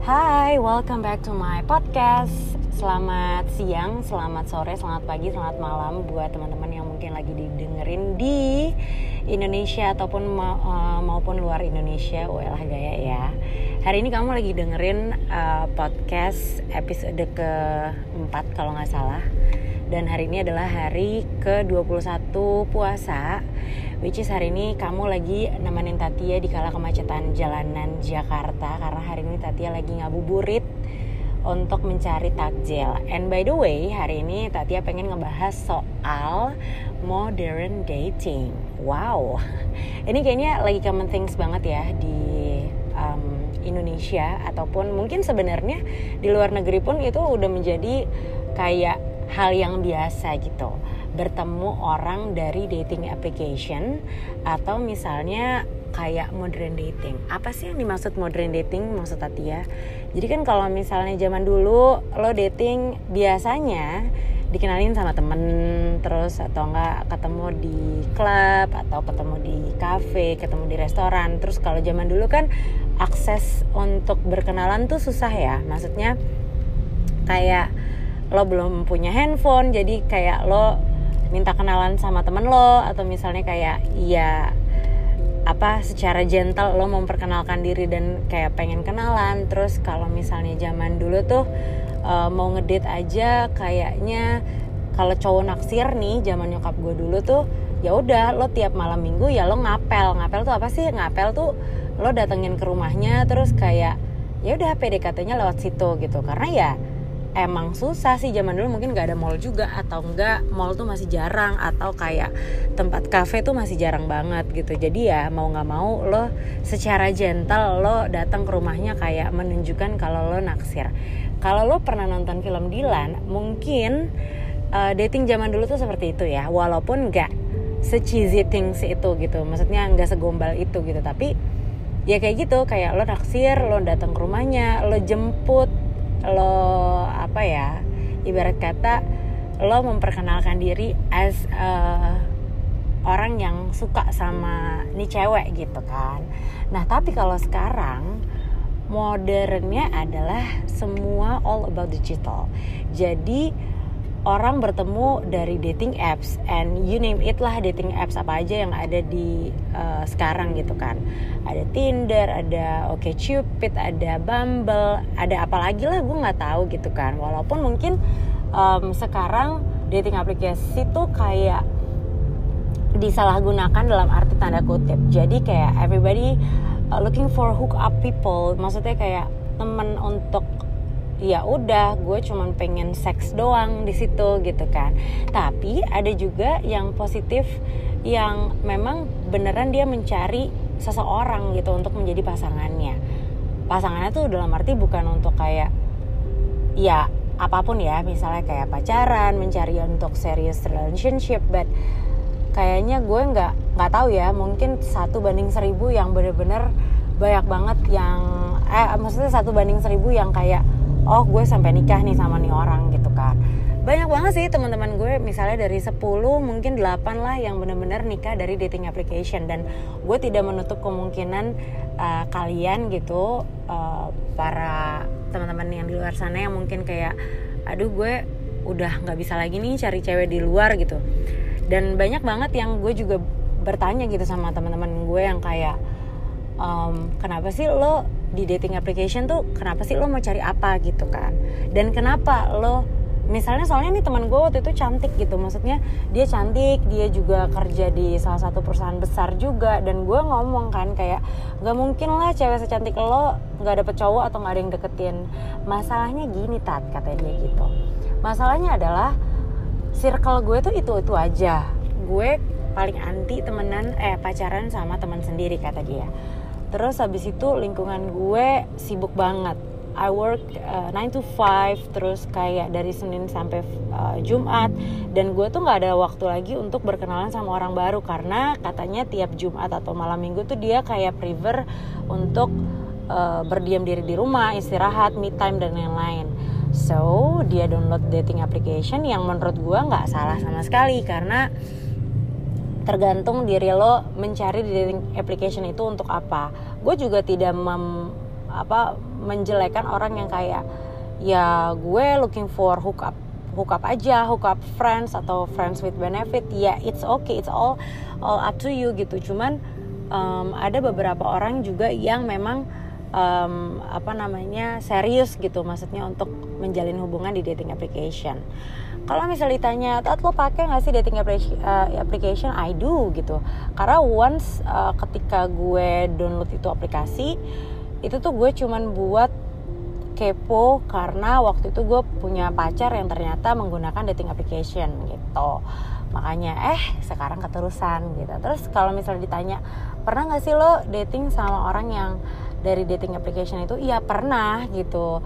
Hai, welcome back to my podcast. Selamat siang, selamat sore, selamat pagi, selamat malam buat teman-teman yang mungkin lagi didengerin di Indonesia ataupun ma uh, maupun luar Indonesia. Walah gaya ya. Hari ini kamu lagi dengerin uh, podcast episode keempat kalau nggak salah. Dan hari ini adalah hari ke-21 puasa which is hari ini kamu lagi nemenin Tatia di kala kemacetan jalanan Jakarta karena hari ini Tatia lagi ngabuburit untuk mencari takjil. And by the way, hari ini Tatia pengen ngebahas soal modern dating. Wow, ini kayaknya lagi common things banget ya di um, Indonesia ataupun mungkin sebenarnya di luar negeri pun itu udah menjadi kayak hal yang biasa gitu bertemu orang dari dating application atau misalnya kayak modern dating. Apa sih yang dimaksud modern dating maksud Tatia? Jadi kan kalau misalnya zaman dulu lo dating biasanya dikenalin sama temen terus atau enggak ketemu di klub atau ketemu di cafe, ketemu di restoran. Terus kalau zaman dulu kan akses untuk berkenalan tuh susah ya. Maksudnya kayak lo belum punya handphone jadi kayak lo minta kenalan sama temen lo atau misalnya kayak ya apa secara gentle lo memperkenalkan diri dan kayak pengen kenalan. Terus kalau misalnya zaman dulu tuh uh, mau ngedate aja kayaknya kalau cowok naksir nih zaman nyokap gue dulu tuh ya udah lo tiap malam minggu ya lo ngapel. Ngapel tuh apa sih? Ngapel tuh lo datengin ke rumahnya terus kayak ya udah PDKT-nya lewat situ gitu. Karena ya emang susah sih. Zaman dulu mungkin gak ada mall juga atau enggak mall tuh masih jarang atau kayak tempat cafe tuh masih jarang banget gitu. Jadi ya mau nggak mau lo secara gentle lo datang ke rumahnya kayak menunjukkan kalau lo naksir. Kalau lo pernah nonton film Dilan mungkin uh, dating zaman dulu tuh seperti itu ya. Walaupun nggak se-cheesy things itu gitu. Maksudnya nggak segombal itu gitu. Tapi ya kayak gitu kayak lo naksir lo datang ke rumahnya lo jemput lo apa ya ibarat kata lo memperkenalkan diri as uh, orang yang suka sama nih cewek gitu kan. Nah tapi kalau sekarang modernnya adalah semua all about digital. Jadi orang bertemu dari dating apps and you name it lah dating apps apa aja yang ada di uh, sekarang gitu kan. Ada Tinder ada OkCupid ada Bumble ada apa lagi lah gue nggak tahu gitu kan. Walaupun mungkin um, sekarang dating aplikasi tuh kayak disalahgunakan dalam arti tanda kutip. Jadi kayak everybody uh, looking for hook up people. Maksudnya kayak temen untuk ya udah gue cuman pengen seks doang di situ gitu kan. Tapi ada juga yang positif yang memang beneran dia mencari seseorang gitu untuk menjadi pasangannya. Pasangannya tuh dalam arti bukan untuk kayak ya apa pun ya misalnya kayak pacaran mencari untuk serious relationship but kayaknya gue nggak nggak tahu ya mungkin satu banding seribu yang bener-bener banyak banget yang eh maksudnya satu banding seribu yang kayak oh gue sampai nikah nih sama nih orang gitu kan banyak banget sih teman-teman gue misalnya dari 10 mungkin 8 lah yang benar-benar nikah dari dating application. Dan gue tidak menutup kemungkinan uh, kalian gitu uh, para teman-teman yang di luar sana yang mungkin kayak aduh gue udah nggak bisa lagi nih cari cewek di luar gitu. Dan banyak banget yang gue juga bertanya gitu sama teman-teman gue yang kayak um, kenapa sih lo di dating application tuh kenapa sih lo mau cari apa gitu kan? Dan kenapa lo misalnya soalnya nih teman gue waktu itu cantik gitu maksudnya dia cantik dia juga kerja di salah satu perusahaan besar juga dan gue ngomong kan kayak nggak mungkin lah cewek secantik lo nggak dapet cowok atau nggak ada yang deketin. Masalahnya gini tat katanya dia gitu. Masalahnya adalah circle gue tuh itu itu aja. Gue paling anti temenan eh pacaran sama teman sendiri kata dia terus habis itu lingkungan gue sibuk banget. I work uh, 9 to 5 terus kayak dari Senin sampai uh, Jumat. Dan gue tuh nggak ada waktu lagi untuk berkenalan sama orang baru karena katanya tiap Jumat atau malam minggu tuh dia kayak prefer untuk uh, berdiam diri di rumah istirahat me time dan lain-lain. So dia download dating application yang menurut gue nggak salah sama sekali karena tergantung diri lo mencari di dating application itu untuk apa. Gue juga tidak mem, apa menjelekan orang yang kayak ya gue looking for hookup hookup aja hookup friends atau friends with benefit. Ya yeah, it's okay it's all all up to you gitu. Cuman um, ada beberapa orang juga yang memang um, apa namanya serius gitu maksudnya untuk menjalin hubungan di dating application kalau misalnya ditanya tat lo pakai nggak sih dating uh, application? I do gitu. Karena once uh, ketika gue download itu aplikasi itu tuh gue cuman buat kepo karena waktu itu gue punya pacar yang ternyata menggunakan dating application gitu. Makanya eh sekarang keterusan gitu. Terus kalau misalnya ditanya pernah nggak sih lo dating sama orang yang dari dating application itu? Iya pernah gitu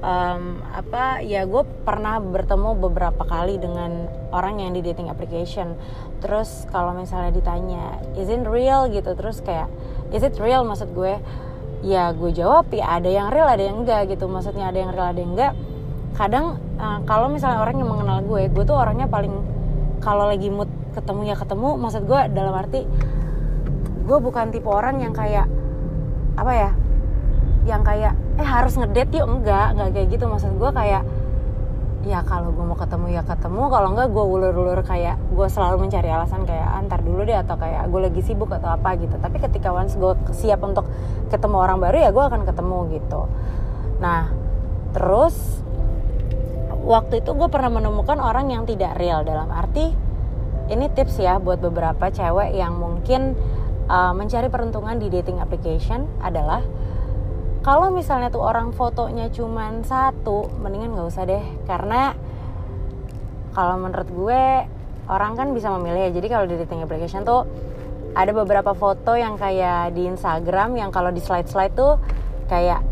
um, apa ya gue pernah bertemu beberapa kali dengan orang yang di dating application. Terus kalau misalnya ditanya is it real? gitu terus kayak is it real? maksud gue. Ya gue jawab ya ada yang real ada yang enggak gitu. Maksudnya ada yang real ada yang enggak. Kadang uh, kalau misalnya orang yang mengenal gue gue tuh orangnya paling kalau lagi mood ketemu ya ketemu. Maksud gue dalam arti gue bukan tipe orang yang kayak apa ya eh harus ngedate yuk enggak enggak kayak gitu. Maksud gue kayak ya kalau gue mau ketemu ya ketemu. Kalau enggak gue ulur-ulur kayak gue selalu mencari alasan kayak antar ah, dulu deh atau kayak gue lagi sibuk atau apa gitu. Tapi ketika once gue siap untuk ketemu orang baru ya gue akan ketemu gitu. Nah terus waktu itu gue pernah menemukan orang yang tidak real. Dalam arti ini tips ya buat beberapa cewek yang mungkin uh, mencari peruntungan di dating application adalah kalau misalnya tuh orang fotonya cuman satu mendingan nggak usah deh. Karena kalau menurut gue orang kan bisa memilih ya. Jadi kalau di dating application tuh ada beberapa foto yang kayak di Instagram yang kalau di slide-slide tuh kayak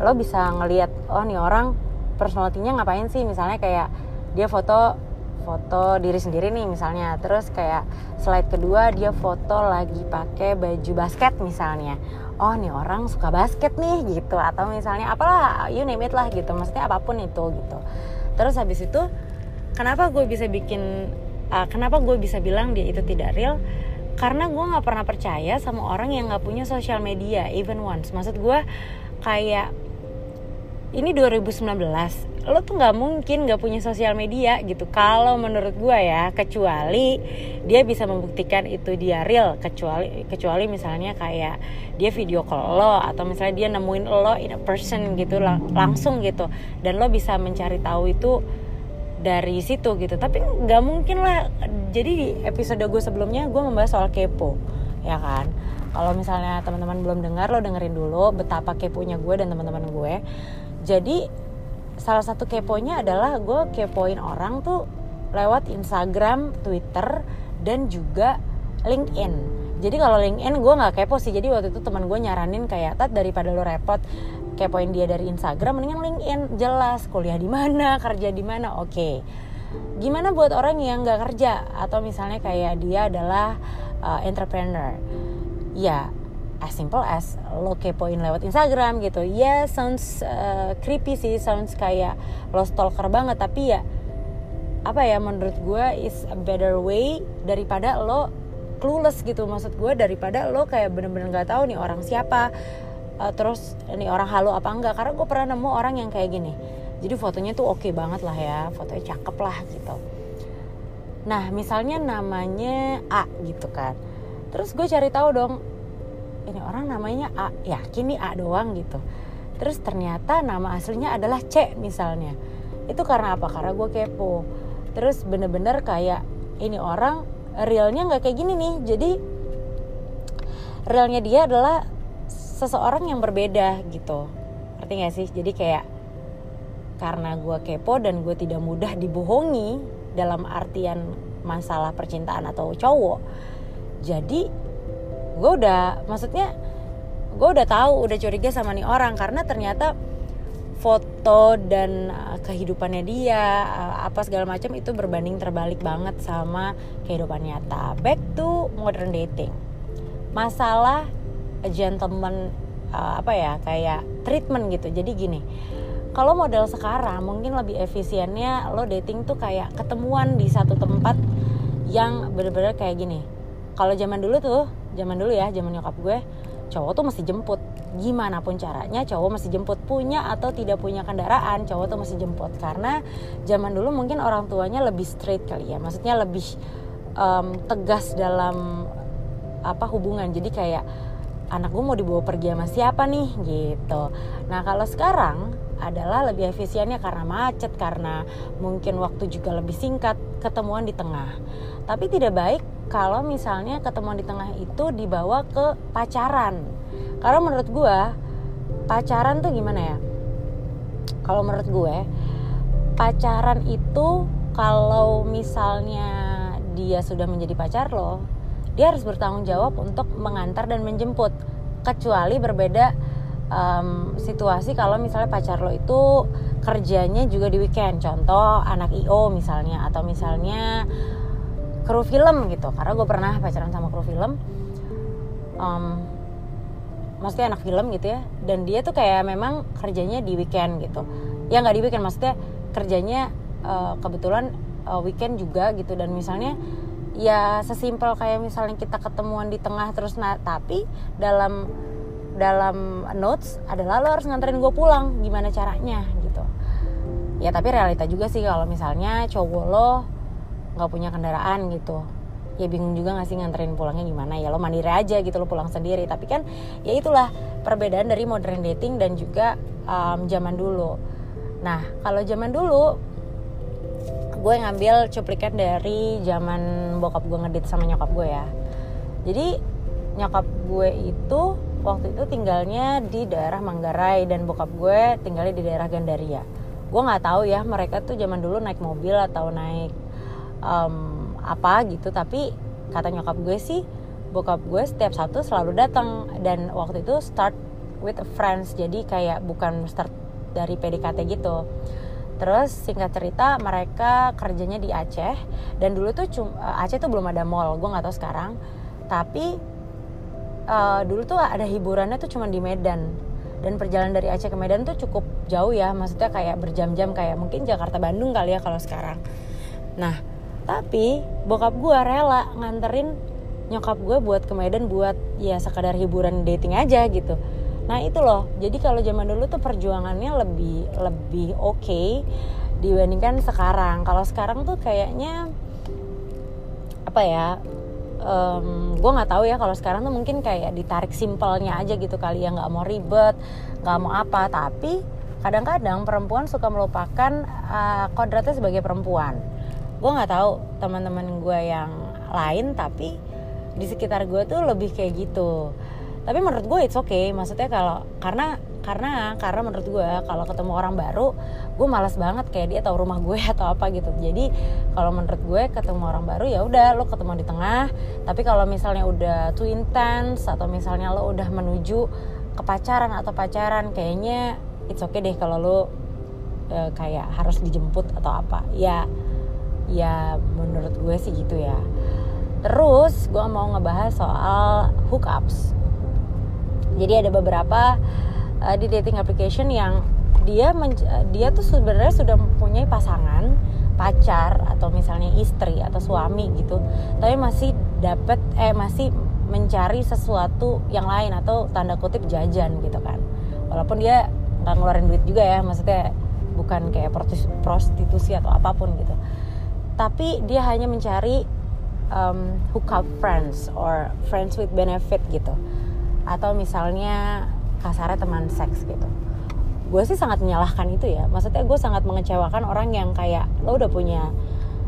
lo bisa ngelihat oh nih orang personalitinya ngapain sih? Misalnya kayak dia foto foto diri sendiri nih misalnya. Terus kayak slide kedua dia foto lagi pakai baju basket misalnya oh nih orang suka basket nih gitu. Atau misalnya apalah you name it lah gitu. Maksudnya apa pun itu gitu. Terus habis itu kenapa gue bisa bikin uh, kenapa gue bisa bilang dia itu tidak real? Karena gue nggak pernah percaya sama orang yang nggak punya sosial media even once. Maksud gue kayak ini 2019 lo tuh nggak mungkin nggak punya sosial media gitu. Kalau menurut gue ya kecuali dia bisa membuktikan itu dia real kecuali kecuali misalnya kayak dia video call lo atau misalnya dia nemuin lo in a person gitu lang langsung gitu. Dan lo bisa mencari tahu itu dari situ gitu. Tapi nggak mungkin lah. Jadi di episode gue sebelumnya gue membahas soal kepo ya kan? Kalau misalnya teman-teman belum dengar lo dengerin dulu betapa keponya gue dan teman-teman gue jadi salah satu keponya adalah gue kepoin orang tuh lewat Instagram, Twitter, dan juga LinkedIn. Jadi kalau LinkedIn gue nggak kepo sih. Jadi waktu itu teman gue nyaranin kayak tat daripada lo repot kepoin dia dari Instagram, mendingan LinkedIn jelas kuliah di mana, kerja di mana. Oke. Okay. Gimana buat orang yang nggak kerja atau misalnya kayak dia adalah uh, entrepreneur? Ya as simple as lo kepoin lewat Instagram gitu. Ya yeah, sounds uh, creepy sih sounds kayak lo stalker banget. Tapi ya apa ya menurut gue is a better way daripada lo clueless gitu. Maksud gue daripada lo kayak bener-bener nggak -bener tahu nih orang siapa uh, terus ini orang halu apa enggak. Karena gue pernah nemu orang yang kayak gini. Jadi fotonya tuh oke okay banget lah ya fotonya cakep lah gitu. Nah misalnya namanya A gitu kan. Terus gue cari tahu dong ini orang namanya A yakin nih A doang gitu. Terus ternyata nama aslinya adalah C misalnya. Itu karena apa? Karena gue kepo. Terus bener-bener kayak ini orang realnya nggak kayak gini nih. Jadi realnya dia adalah seseorang yang berbeda gitu. Ngerti gak sih? Jadi kayak karena gue kepo dan gue tidak mudah dibohongi dalam artian masalah percintaan atau cowok jadi gue udah maksudnya gue udah tahu udah curiga sama nih orang karena ternyata foto dan uh, kehidupannya dia uh, apa segala macam itu berbanding terbalik banget sama kehidupan nyata. Back to modern dating. Masalah gentleman uh, apa ya kayak treatment gitu. Jadi gini kalau model sekarang mungkin lebih efisiennya lo dating tuh kayak ketemuan di satu tempat yang bener-bener kayak gini. Kalau zaman dulu tuh zaman dulu ya zaman nyokap gue cowok tuh mesti jemput. Gimana pun caranya cowok mesti jemput. Punya atau tidak punya kendaraan cowok tuh mesti jemput. Karena zaman dulu mungkin orang tuanya lebih straight kali ya. Maksudnya lebih um, tegas dalam apa hubungan. Jadi kayak anak gue mau dibawa pergi sama siapa nih? Gitu. Nah kalau sekarang adalah lebih efisiennya karena macet karena mungkin waktu juga lebih singkat ketemuan di tengah. Tapi tidak baik kalau misalnya ketemuan di tengah itu dibawa ke pacaran. Karena menurut gue pacaran tuh gimana ya? Kalau menurut gue pacaran itu kalau misalnya dia sudah menjadi pacar lo dia harus bertanggung jawab untuk mengantar dan menjemput. Kecuali berbeda um, situasi kalau misalnya pacar lo itu kerjanya juga di weekend. Contoh anak io misalnya atau misalnya kru film gitu. Karena gue pernah pacaran sama kru film. Um, maksudnya anak film gitu ya. Dan dia tuh kayak memang kerjanya di weekend gitu. Ya nggak di weekend maksudnya kerjanya uh, kebetulan uh, weekend juga gitu. Dan misalnya ya sesimpel kayak misalnya kita ketemuan di tengah terus nah tapi dalam dalam notes adalah lo harus nganterin gue pulang. Gimana caranya gitu. Ya tapi realita juga sih kalau misalnya cowok lo nggak punya kendaraan gitu. Ya bingung juga nggak sih nganterin pulangnya gimana? Ya lo mandiri aja gitu lo pulang sendiri. Tapi kan ya itulah perbedaan dari modern dating dan juga um, zaman dulu. Nah kalau zaman dulu gue ngambil cuplikan dari zaman bokap gue ngedit sama nyokap gue ya. Jadi nyokap gue itu waktu itu tinggalnya di daerah Manggarai dan bokap gue tinggalnya di daerah Gandaria. Gue nggak tahu ya mereka tuh zaman dulu naik mobil atau naik um, apa gitu. Tapi kata nyokap gue sih bokap gue setiap satu selalu datang. Dan waktu itu start with friends. Jadi kayak bukan start dari PDKT gitu. Terus singkat cerita mereka kerjanya di Aceh. Dan dulu tuh eh, Aceh tuh belum ada mall. Gue nggak tahu sekarang. Tapi uh, dulu tuh ada hiburannya tuh cuma di Medan. Dan perjalanan dari Aceh ke Medan tuh cukup jauh ya. Maksudnya kayak berjam-jam. Kayak mungkin Jakarta Bandung kali ya kalau sekarang. Nah tapi bokap gue rela nganterin nyokap gue buat ke Medan buat ya sekadar hiburan dating aja gitu. Nah itu loh. Jadi kalau zaman dulu tuh perjuangannya lebih lebih oke okay dibandingkan sekarang. Kalau sekarang tuh kayaknya apa ya um, gue nggak tahu ya. Kalau sekarang tuh mungkin kayak ditarik simpelnya aja gitu kali ya. Nggak mau ribet nggak mau apa. Tapi kadang-kadang perempuan suka melupakan uh, kodratnya sebagai perempuan gue nggak tahu teman-teman gue yang lain tapi di sekitar gue tuh lebih kayak gitu. Tapi menurut gue it's okay. Maksudnya kalau karena karena karena menurut gue kalau ketemu orang baru gue malas banget kayak dia tahu rumah gue atau apa gitu. Jadi kalau menurut gue ketemu orang baru ya udah lo ketemu di tengah. Tapi kalau misalnya udah too intense atau misalnya lo udah menuju ke pacaran atau pacaran kayaknya it's okay deh kalau lo e, kayak harus dijemput atau apa. Ya ya menurut gue sih gitu ya. Terus gue mau ngebahas soal hookups. Jadi ada beberapa uh, di dating application yang dia dia tuh sebenarnya sudah mempunyai pasangan pacar atau misalnya istri atau suami gitu. Tapi masih dapat eh masih mencari sesuatu yang lain atau tanda kutip jajan gitu kan. Walaupun dia nggak ngeluarin duit juga ya maksudnya bukan kayak prostitusi atau apa pun gitu tapi dia hanya mencari um, hookup friends or friends with benefit gitu. Atau misalnya kasarnya teman seks gitu. Gue sih sangat menyalahkan itu ya. Maksudnya gue sangat mengecewakan orang yang kayak lo udah punya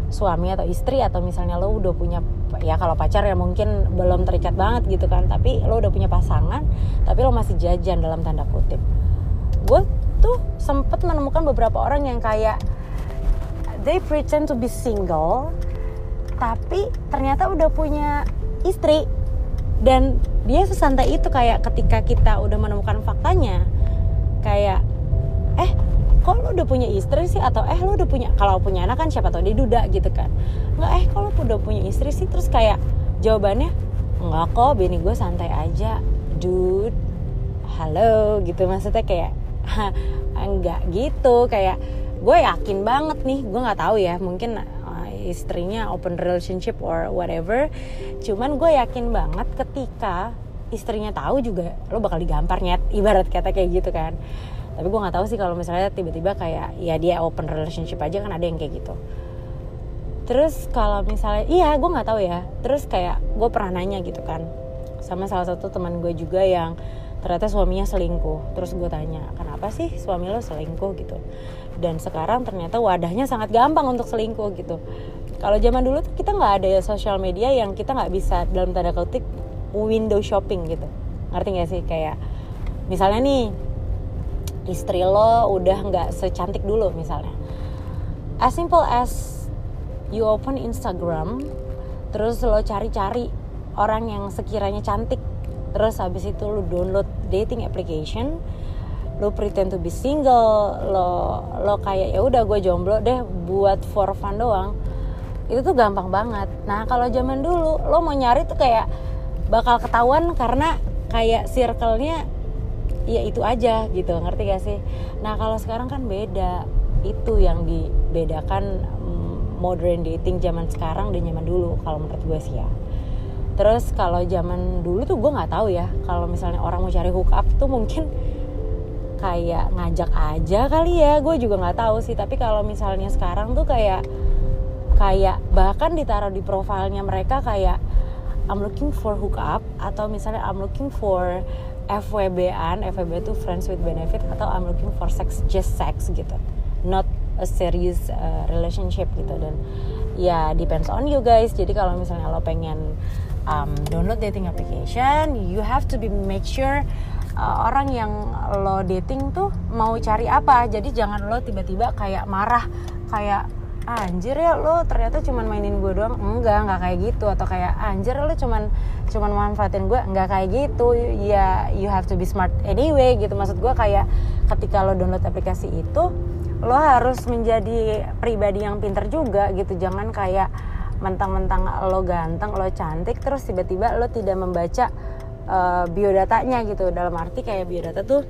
suami atau istri atau misalnya lo udah punya ya kalau pacar ya mungkin belum terikat banget gitu kan. Tapi lo udah punya pasangan tapi lo masih jajan dalam tanda kutip. Gue tuh sempet menemukan beberapa orang yang kayak they pretend to be single tapi ternyata udah punya istri. Dan dia sesantai itu kayak ketika kita udah menemukan faktanya kayak eh kok lu udah punya istri sih? Atau eh lu udah punya kalau punya anak kan siapa tau dia duda gitu kan. Nggak eh kalau udah punya istri sih? Terus kayak jawabannya nggak kok bini gue santai aja. Dude halo gitu. Maksudnya kayak enggak gitu. Kayak gue yakin banget nih gue nggak tahu ya mungkin uh, istrinya open relationship or whatever. Cuman gue yakin banget ketika istrinya tahu juga lo bakal digampar nyet. Ibarat kata kayak gitu kan. Tapi gue nggak tahu sih kalau misalnya tiba-tiba kayak ya dia open relationship aja kan ada yang kayak gitu. Terus kalau misalnya iya gue nggak tahu ya. Terus kayak gue pernah nanya gitu kan sama salah satu teman gue juga yang ternyata suaminya selingkuh. Terus gue tanya kenapa sih suami lo selingkuh? Gitu. Dan sekarang ternyata wadahnya sangat gampang untuk selingkuh gitu. Kalau zaman dulu tuh kita nggak ada sosial media yang kita nggak bisa dalam tanda kutip window shopping gitu. Ngerti gak sih? Kayak misalnya nih istri lo udah nggak secantik dulu misalnya. As simple as you open Instagram terus lo cari-cari orang yang sekiranya cantik terus habis itu lo download dating application lo pretend to be single lo lo kayak ya udah gue jomblo deh buat for fun doang. Itu tuh gampang banget. Nah kalau zaman dulu lo mau nyari tuh kayak bakal ketahuan karena kayak circle-nya ya itu aja gitu. Ngerti gak sih? Nah kalau sekarang kan beda. Itu yang dibedakan mm, modern dating zaman sekarang dan zaman dulu kalau menurut gue sih ya terus kalau zaman dulu tuh gue nggak tahu ya kalau misalnya orang mau cari hook up tuh mungkin kayak ngajak aja kali ya gue juga nggak tahu sih tapi kalau misalnya sekarang tuh kayak kayak bahkan ditaruh di profilnya mereka kayak I'm looking for hook up atau misalnya I'm looking for FWB-an, FWB itu friends with benefit atau I'm looking for sex just sex gitu. Not a serious uh, relationship gitu dan ya depends on you guys. Jadi kalau misalnya lo pengen um, download dating application, you have to be make sure uh, orang yang lo dating tuh mau cari apa. Jadi jangan lo tiba-tiba kayak marah kayak anjir ya lo ternyata cuman mainin gue doang. Enggak enggak kayak gitu. Atau kayak anjir lo cuman cuman manfaatin gue. Enggak kayak gitu. Ya you have to be smart anyway gitu. Maksud gue kayak ketika lo download aplikasi itu lo harus menjadi pribadi yang pinter juga gitu. Jangan kayak mentang-mentang lo ganteng lo cantik terus tiba-tiba lo tidak membaca uh, biodatanya gitu. Dalam arti kayak biodata tuh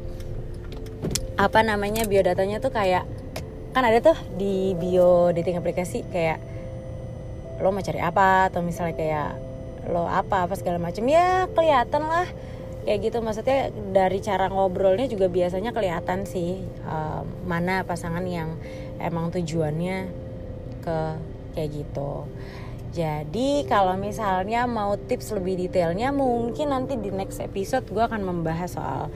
apa namanya biodatanya tuh kayak kan ada tuh di bio dating aplikasi kayak lo mau cari apa atau misalnya kayak lo apa apa segala macam ya kelihatan lah kayak gitu. Maksudnya dari cara ngobrolnya juga biasanya kelihatan sih um, mana pasangan yang emang tujuannya ke kayak gitu jadi kalau misalnya mau tips lebih detailnya mungkin nanti di next episode gue akan membahas soal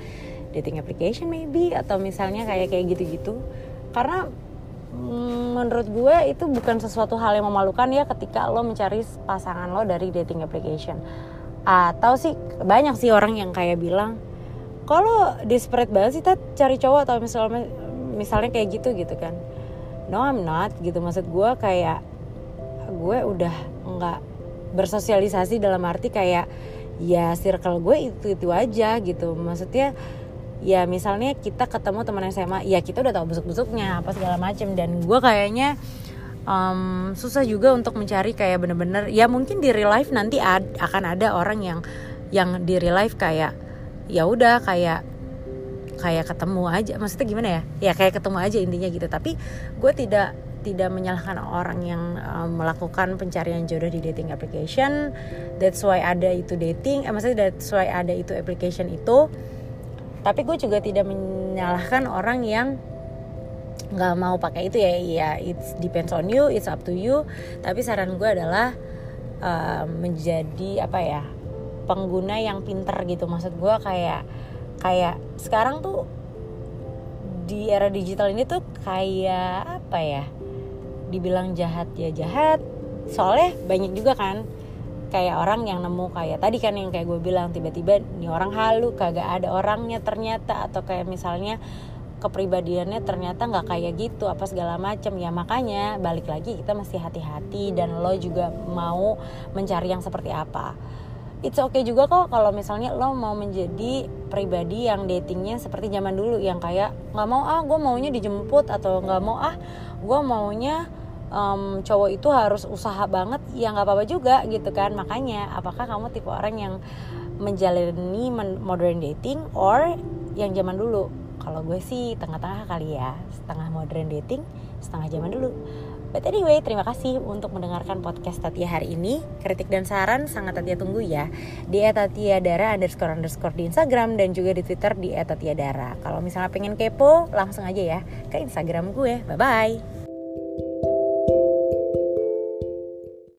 dating application maybe atau misalnya kayak kayak gitu-gitu. Karena mm, menurut gue itu bukan sesuatu hal yang memalukan ya ketika lo mencari pasangan lo dari dating application. Atau sih banyak sih orang yang kayak bilang kalau desperate banget sih cari cowok atau misalnya misalnya kayak gitu gitu kan. No I'm not gitu maksud gue kayak gue udah nggak bersosialisasi dalam arti kayak ya circle gue itu itu aja gitu. Maksudnya ya misalnya kita ketemu teman SMA ya kita udah tahu busuk-busuknya apa segala macem. Dan gue kayaknya um, susah juga untuk mencari kayak bener-bener ya mungkin di real life nanti ad, akan ada orang yang yang di real life kayak ya udah kayak kayak ketemu aja. Maksudnya gimana ya? Ya kayak ketemu aja intinya gitu. Tapi gue tidak tidak menyalahkan orang yang um, melakukan pencarian jodoh di dating application. That's why ada itu dating eh, maksudnya that's why ada itu application itu. Tapi gue juga tidak menyalahkan orang yang nggak mau pakai itu ya. Ya it depends on you it's up to you. Tapi saran gue adalah uh, menjadi apa ya pengguna yang pinter gitu. Maksud gue kayak kayak sekarang tuh di era digital ini tuh kayak apa ya dibilang jahat ya jahat. Soalnya banyak juga kan kayak orang yang nemu kayak tadi kan yang kayak gue bilang tiba-tiba nih orang halu kagak ada orangnya ternyata. Atau kayak misalnya kepribadiannya ternyata nggak kayak gitu apa segala macam ya makanya balik lagi kita mesti hati-hati dan lo juga mau mencari yang seperti apa. It's okay juga kok kalau misalnya lo mau menjadi pribadi yang datingnya seperti zaman dulu yang kayak nggak mau ah gue maunya dijemput atau nggak mau ah gue maunya um, cowok itu harus usaha banget ya nggak apa-apa juga gitu kan. Makanya apakah kamu tipe orang yang menjalani modern dating or yang zaman dulu? Kalau gue sih tengah-tengah kali ya setengah modern dating setengah zaman dulu But anyway, terima kasih untuk mendengarkan podcast Tatia hari ini. Kritik dan saran sangat Tatia tunggu ya. Di @tatiadara underscore underscore di Instagram dan juga di Twitter di @tatiadara. Kalau misalnya pengen kepo, langsung aja ya ke Instagram gue. Bye bye.